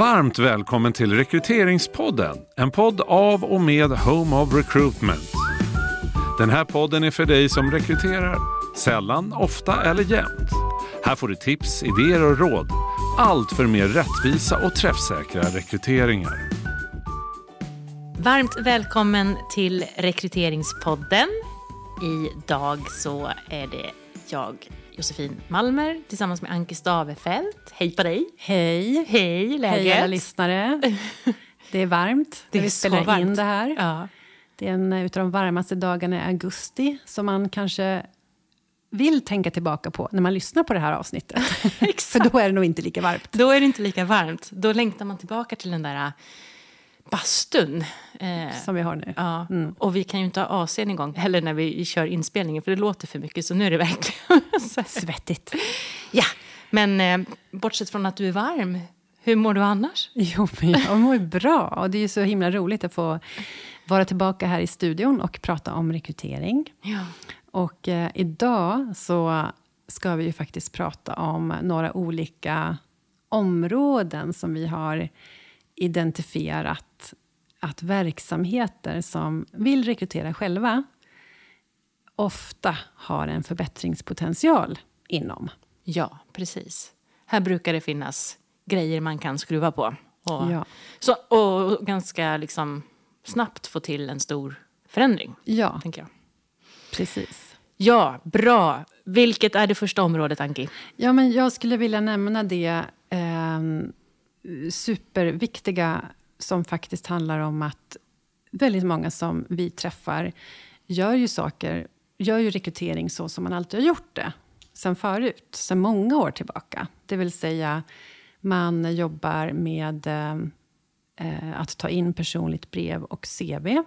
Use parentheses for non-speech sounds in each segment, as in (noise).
Varmt välkommen till Rekryteringspodden, en podd av och med Home of Recruitment. Den här podden är för dig som rekryterar, sällan, ofta eller jämt. Här får du tips, idéer och råd. Allt för mer rättvisa och träffsäkra rekryteringar. Varmt välkommen till Rekryteringspodden. Idag så är det jag, Josefin Malmer, tillsammans med Anki Stavefelt. Hej på dig! Hej! Hej, läget? Hej alla lyssnare. (laughs) Det är varmt Det är när vi spelar in varmt. det här. Ja. Det är en av de varmaste dagarna i augusti som man kanske vill tänka tillbaka på när man lyssnar på det här avsnittet. (laughs) För då är det nog inte lika varmt. Då är det inte lika varmt. Då längtar man tillbaka till den där bastun. Eh, Som vi har nu. ja. Och vi kan ju inte ha AC'n igång heller när vi kör inspelningen för det låter för mycket så nu är det verkligen. (laughs) Svettigt. Ja, men eh, bortsett från att du är varm, hur mår du annars? Jo, men jag mår ju bra. Och det är ju så himla roligt att få vara tillbaka här i studion och prata om rekrytering. Ja. Och eh, idag så ska vi ju faktiskt prata om några olika områden som vi har identifierat att verksamheter som vill rekrytera själva ofta har en förbättringspotential inom. Ja, precis. Här brukar det finnas grejer man kan skruva på. Och, Ja. så, och ganska liksom snabbt få till en stor förändring, Ja, tänker jag. precis. Ja, bra. Vilket är det första området, Anki? Ja, men jag skulle vilja nämna det eh, superviktiga som faktiskt handlar om att väldigt många som vi träffar gör ju saker, gör ju rekrytering så som man alltid har gjort det sen förut, sen många år tillbaka. Det vill säga, man jobbar med eh, att ta in personligt brev och CV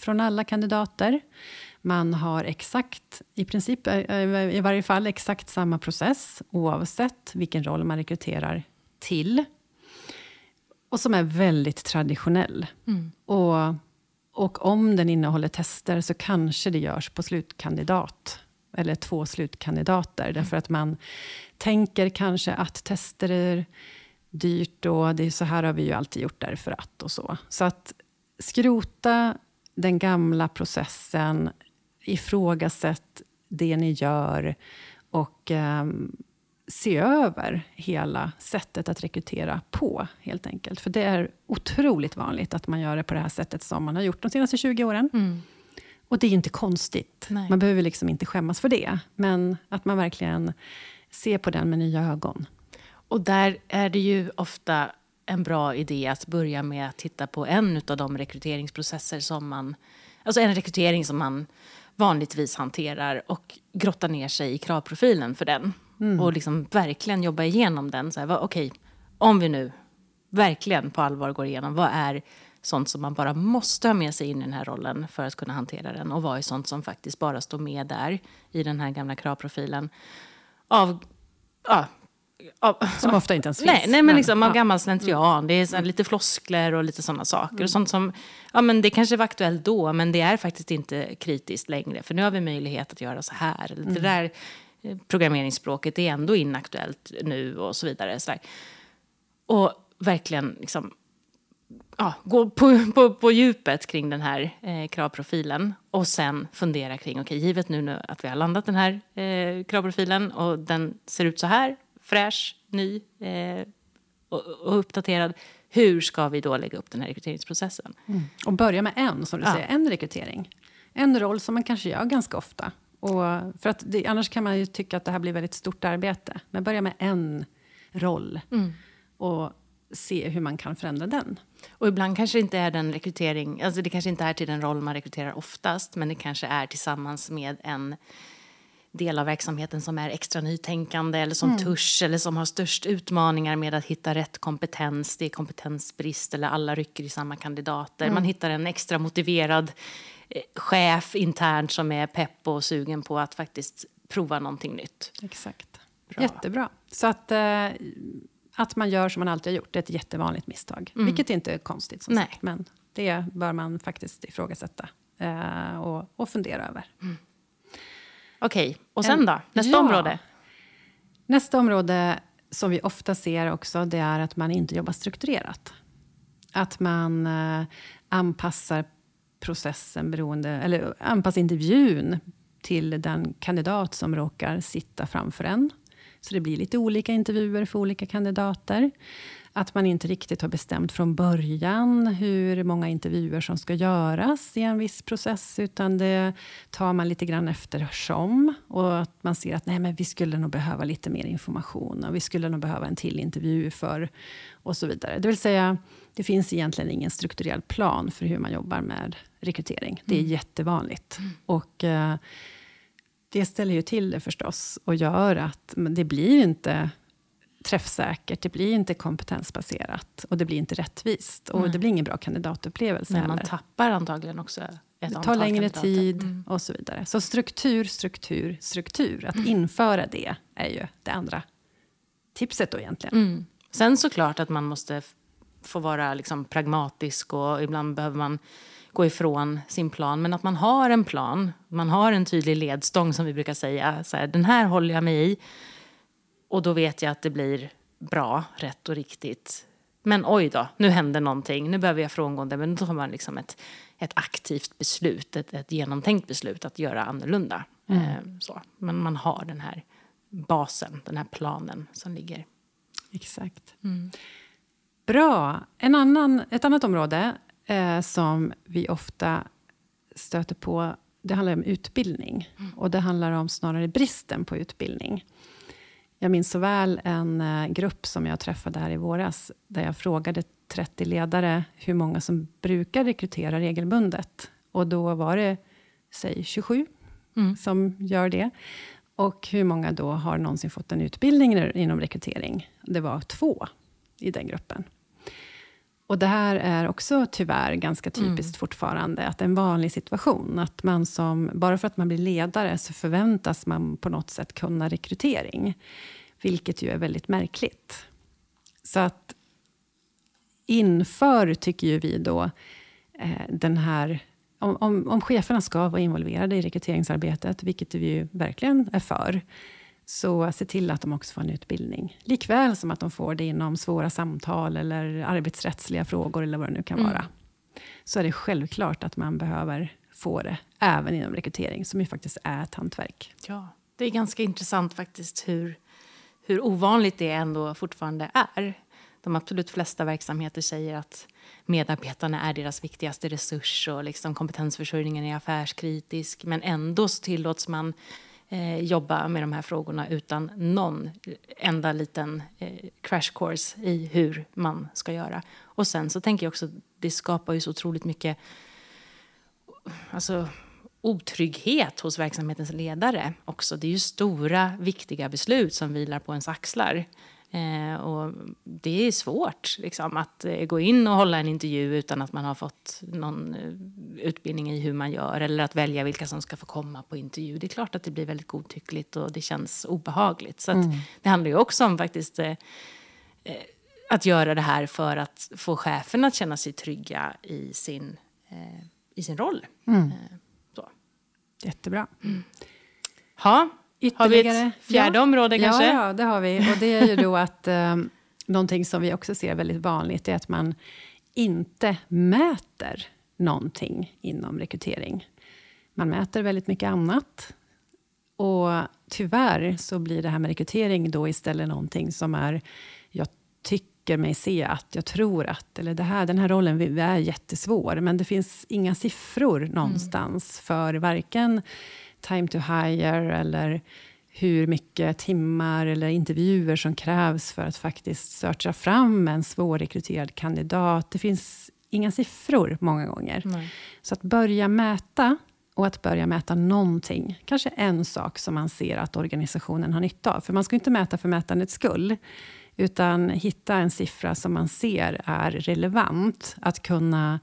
från alla kandidater. Man har exakt, i princip, eh, eh, i varje fall exakt samma process oavsett vilken roll man rekryterar till. Och som är väldigt traditionell. Och, och om den innehåller tester så kanske det görs på slutkandidat. Eller två slutkandidater. Därför att man tänker kanske att tester är dyrt och det är så här har vi ju alltid gjort därför att och så. Så att skrota den gamla processen, ifrågasätt det ni gör och ehm, se över hela sättet att rekrytera på, helt enkelt. För det är otroligt vanligt att man gör det på det här sättet som man har gjort de senaste 20 åren. Och det är inte konstigt. Nej. Man behöver liksom inte skämmas för det. Men att man verkligen ser på den med nya ögon. Och där är det ju ofta en bra idé att börja med att titta på en av de rekryteringsprocesser som man... Alltså en rekrytering som man vanligtvis hanterar och grotta ner sig i kravprofilen för den. Och liksom verkligen jobba igenom den. Så här, Okej, om vi nu verkligen på allvar går igenom vad är sånt som man bara måste ha med sig in i den här rollen för att kunna hantera den och vad är sånt som faktiskt bara står med där i den här gamla kravprofilen av ja, av, Som ofta inte ens (laughs) Nej, finns. nej men liksom av gammal slentrian. Det är så lite floskler och lite sådana saker. Och sånt som, ja men det kanske var aktuellt då, men det är faktiskt inte kritiskt längre. För nu har vi möjlighet att göra så här. Det där eh, programmeringsspråket är ändå inaktuellt nu och så vidare. Så där. Och verkligen liksom, ja, gå på, på, på djupet kring den här eh, kravprofilen och sen fundera kring, okej, givet nu, nu att vi har landat den här eh, kravprofilen och den ser ut så här, fräsch, ny eh, och, och uppdaterad, hur ska vi då lägga upp den här rekryteringsprocessen? Och börja med en, som du Ja. säger, en rekrytering. En roll som man kanske gör ganska ofta. Och för att det, annars kan man ju tycka att det här blir väldigt stort arbete. Men börja med en roll. Och se hur man kan förändra den. Och ibland kanske det inte är den rekrytering, alltså det kanske inte är till den roll man rekryterar oftast, men det kanske är tillsammans med en del av verksamheten som är extra nytänkande eller som törs eller som har störst utmaningar med att hitta rätt kompetens. Det är kompetensbrist eller alla rycker i samma kandidater. Man hittar en extra motiverad chef internt som är pepp och sugen på att faktiskt prova någonting nytt. Exakt. Bra. Jättebra. Så att, eh, att man gör som man alltid har gjort, det är ett jättevanligt misstag. Vilket inte är konstigt, som Nej. sagt. Men det bör man faktiskt ifrågasätta eh, och, och fundera över. Okej, och sen En- då? Nästa Ja. område? Nästa område som vi ofta ser också, det är att man inte jobbar strukturerat. Att man eh, anpassar processen beroende, eller anpassa intervjun till den kandidat som råkar sitta framför en. Så det blir lite olika intervjuer för olika kandidater. Att man inte riktigt har bestämt från början hur många intervjuer som ska göras i en viss process, utan det tar man lite grann eftersom. Och att man ser att nej, men vi skulle nog behöva lite mer information och vi skulle nog behöva en till intervju för och så vidare. Det vill säga, det finns egentligen ingen strukturerad plan för hur man jobbar med rekrytering. Det är mm. jättevanligt. Mm. Och eh, det ställer ju till det förstås och gör att det blir inte träffsäkert, det blir inte kompetensbaserat och det blir inte rättvist. Och Nej. det blir ingen bra kandidatupplevelse Men man tappar antagligen också ett Det tar längre kandidater. tid mm. och så vidare. Så struktur, struktur, struktur. Att mm. införa det är ju det andra tipset då egentligen. Mm. Sen såklart att man måste få vara liksom pragmatisk och ibland behöver man gå ifrån sin plan. Men att man har en plan, man har en tydlig ledstång som vi brukar säga. Så här, den här håller jag mig i. Och då vet jag att det blir bra, rätt och riktigt. Men oj då, nu händer någonting, nu behöver jag frångå det. Men då har man liksom ett, ett aktivt beslut, ett, ett genomtänkt beslut att göra annorlunda. Mm. Eh, så. Men man har den här basen, den här planen som ligger. Exakt. Mm. Bra. En annan, ett annat område eh, som vi ofta stöter på, det handlar om utbildning. Mm. Och det handlar om snarare bristen på utbildning. Jag minns så väl en eh, grupp som jag träffade här i våras, där jag frågade 30 ledare hur många som brukar rekrytera regelbundet. Och då var det, säg 27 mm. som gör det. Och hur många då har någonsin fått en utbildning inom rekrytering? Det var två i den gruppen. Och det här är också tyvärr ganska typiskt mm. fortfarande, att en vanlig situation, att man som, bara för att man blir ledare, så förväntas man på något sätt kunna rekrytering. Vilket ju är väldigt märkligt. Så att inför, tycker ju vi då, eh, den här om, om, om cheferna ska vara involverade i rekryteringsarbetet, vilket vi ju verkligen är för, så se till att de också får en utbildning. Likväl som att de får det inom svåra samtal eller arbetsrättsliga frågor eller vad det nu kan mm. vara. Så är det självklart att man behöver få det även inom rekrytering, som ju faktiskt är ett hantverk. Ja, det är ganska intressant faktiskt hur, hur ovanligt det ändå fortfarande är. De absolut flesta verksamheter säger att medarbetarna är deras viktigaste resurs och liksom kompetensförsörjningen är affärskritisk. Men ändå så tillåts man eh, jobba med de här frågorna utan någon enda liten eh, crash course i hur man ska göra. Och sen så tänker jag också, det skapar ju så otroligt mycket alltså, otrygghet hos verksamhetens ledare också. Det är ju stora, viktiga beslut som vilar på ens axlar. Eh, och det är svårt liksom, att eh, gå in och hålla en intervju utan att man har fått någon eh, utbildning i hur man gör eller att välja vilka som ska få komma på intervju. Det är klart att det blir väldigt godtyckligt och det känns obehagligt. Så mm. det handlar ju också om faktiskt eh, eh, att göra det här för att få chefen att känna sig trygga i sin, eh, i sin roll. Mm. så. Jättebra. Mm. Ha. Ytterligare. Har vi ett fjärde ja. område kanske? Ja, ja, det har vi. Och det är ju då att eh, någonting som vi också ser väldigt vanligt är att man inte mäter någonting inom rekrytering. Man mäter väldigt mycket annat. Och tyvärr så blir det här med rekrytering då istället någonting som är, jag tycker mig se att, jag tror att, eller det här, den här rollen är jättesvår, men det finns inga siffror någonstans mm. för varken time to hire eller hur mycket timmar eller intervjuer som krävs för att faktiskt searcha fram en svårrekryterad kandidat. Det finns inga siffror många gånger. Nej. Så att börja mäta och att börja mäta någonting. Kanske en sak som man ser att organisationen har nytta av. För man ska inte mäta för mätandets skull. Utan hitta en siffra som man ser är relevant att kunna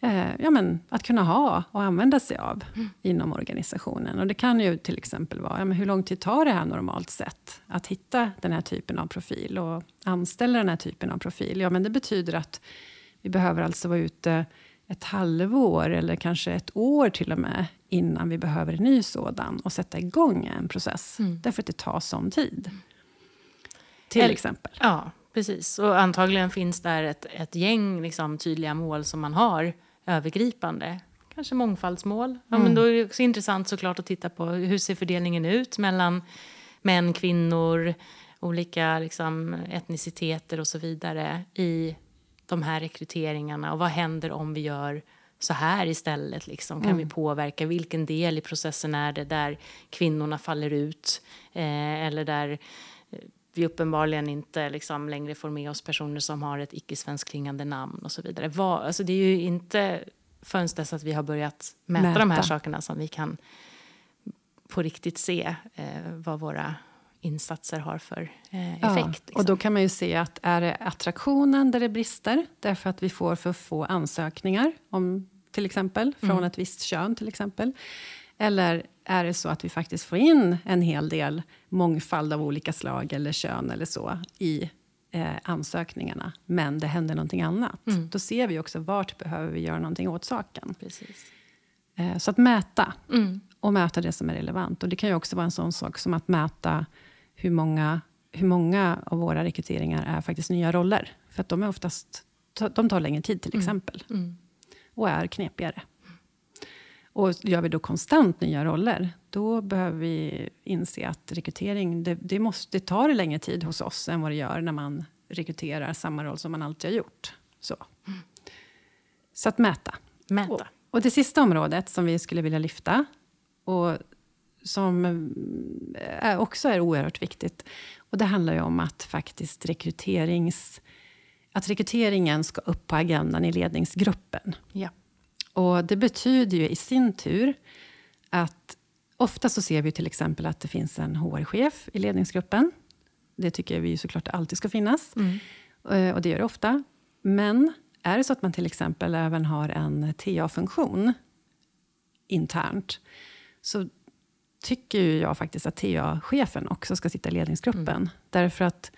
eh, ja, men, att kunna ha och använda sig av mm. inom organisationen. Och det kan ju till exempel vara, ja, men hur lång tid tar det här normalt sett? Att hitta den här typen av profil och anställa den här typen av profil. Ja, men det betyder att vi behöver alltså vara ute ett halvår eller kanske ett år till och med innan vi behöver en ny sådan och sätta igång en process. Mm. Därför att det tar sån tid. till Eller- exempel. Ja, precis. Och antagligen finns där ett, ett gäng liksom, tydliga mål som man har övergripande. Kanske mångfaldsmål. Ja, men då är det också intressant såklart att titta på hur ser fördelningen ut mellan män, kvinnor, olika liksom, etniciteter och så vidare i de här rekryteringarna. Och vad händer om vi gör så här istället? Liksom? Kan vi påverka? Vilken del i processen är det där kvinnorna faller ut? Eh, eller där vi uppenbarligen inte liksom längre får med oss personer som har ett icke-svenskklingande namn och så vidare. Vad, alltså det är ju inte förrän dess att vi har börjat mäta, Mäta. de här sakerna som vi kan på riktigt se eh, vad våra insatser har för eh, Ja, effekt. liksom. Och då kan man ju se att är det attraktionen där det brister, därför att vi får för få ansökningar, om, till exempel, från Mm. ett visst kön till exempel. Eller är det så att vi faktiskt får in en hel del mångfald av olika slag eller kön eller så i eh, ansökningarna, men det händer någonting annat. Mm. Då ser vi också vart behöver vi göra någonting åt saken. Precis. Eh, så att mäta, Mm. och mäta det som är relevant. Och det kan ju också vara en sån sak som att mäta hur många, hur många av våra rekryteringar är faktiskt nya roller. För att de är oftast, de tar längre tid till exempel. Mm. Och är knepigare. Och gör vi då konstant nya roller, då behöver vi inse att rekrytering, det, det, måste, det tar längre tid hos oss än vad det gör när man rekryterar samma roll som man alltid har gjort. Så, så att mäta. Och, Mäta. och det sista området som vi skulle vilja lyfta, och som är, också är oerhört viktigt, och det handlar ju om att faktiskt rekryterings... Att rekryteringen ska upp på agendan i ledningsgruppen. Ja. Och det betyder ju i sin tur att ofta så ser vi till exempel att det finns en HR-chef i ledningsgruppen. Det tycker vi såklart alltid ska finnas. Eh, Och det gör det ofta. Men är det så att man till exempel även har en TA-funktion internt, så tycker ju jag faktiskt att TA-chefen också ska sitta i ledningsgruppen. Därför att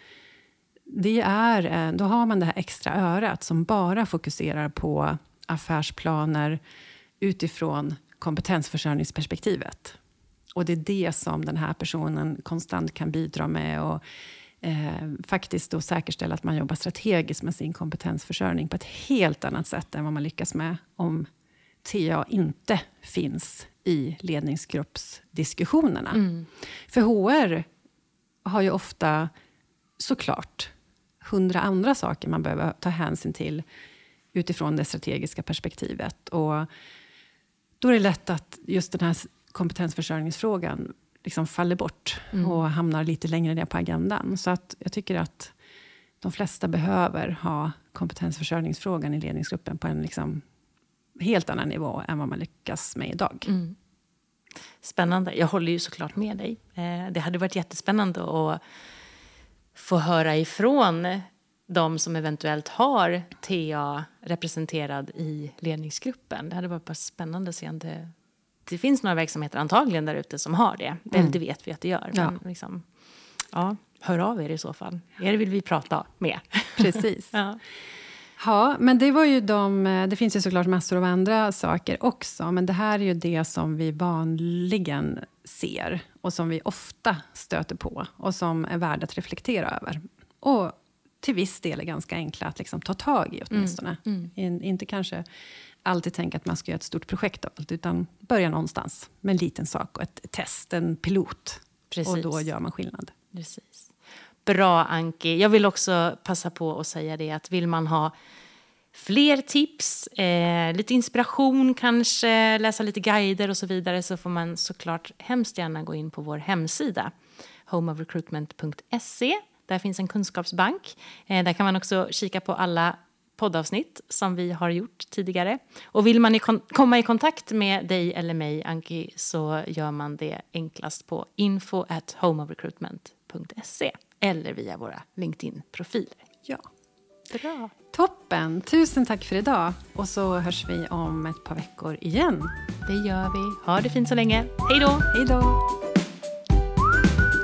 det är, då har man det här extra örat som bara fokuserar på affärsplaner utifrån kompetensförsörjningsperspektivet. Och det är det som den här personen konstant kan bidra med och eh, faktiskt då säkerställa att man jobbar strategiskt med sin kompetensförsörjning på ett helt annat sätt än vad man lyckas med om TA inte finns i ledningsgruppsdiskussionerna. För HR har ju ofta, såklart, hundra andra saker man behöver ta hänsyn till utifrån det strategiska perspektivet. Och då är det lätt att just den här kompetensförsörjningsfrågan liksom faller bort och hamnar lite längre ner på agendan. Så att jag tycker att de flesta behöver ha kompetensförsörjningsfrågan i ledningsgruppen på en liksom helt annan nivå än vad man lyckas med idag. Spännande. Jag håller ju såklart med dig. Eh, det hade varit jättespännande att få höra ifrån de som eventuellt har TA representerad i ledningsgruppen. Det hade varit bara spännande att se om det... Det finns några verksamheter antagligen där ute som har det. Det, det vet vi att det gör. Ja. Men liksom, ja, hör av er i så fall. Er vill vi prata med. Precis. (laughs) Ja. Ja, men det var ju de... Det finns ju såklart massor av andra saker också, men det här är ju det som vi vanligen ser och som vi ofta stöter på och som är värda att reflektera över. Och till viss del är ganska enkla att liksom ta tag i åtminstone. In, inte kanske alltid tänka att man ska göra ett stort projekt av allt, utan börja någonstans med en liten sak och ett test, en pilot. Precis. Och då gör man skillnad. Precis. Bra, Anki. Jag vill också passa på att säga det att vill man ha fler tips, eh, lite inspiration kanske, läsa lite guider och så vidare så får man såklart hemskt gärna gå in på vår hemsida homeofrecruitment.se. Där finns en kunskapsbank. Eh, där kan man också kika på alla poddavsnitt som vi har gjort tidigare. Och vill man i komma i kontakt med dig eller mig, Anki, så gör man det enklast på info at homeofrecruitment.se eller via våra LinkedIn-profiler. Ja. Bra. Toppen! Tusen tack för idag. Och så hörs vi om ett par veckor igen. Det gör vi. Ha det fint så länge. Hej då! Hej då!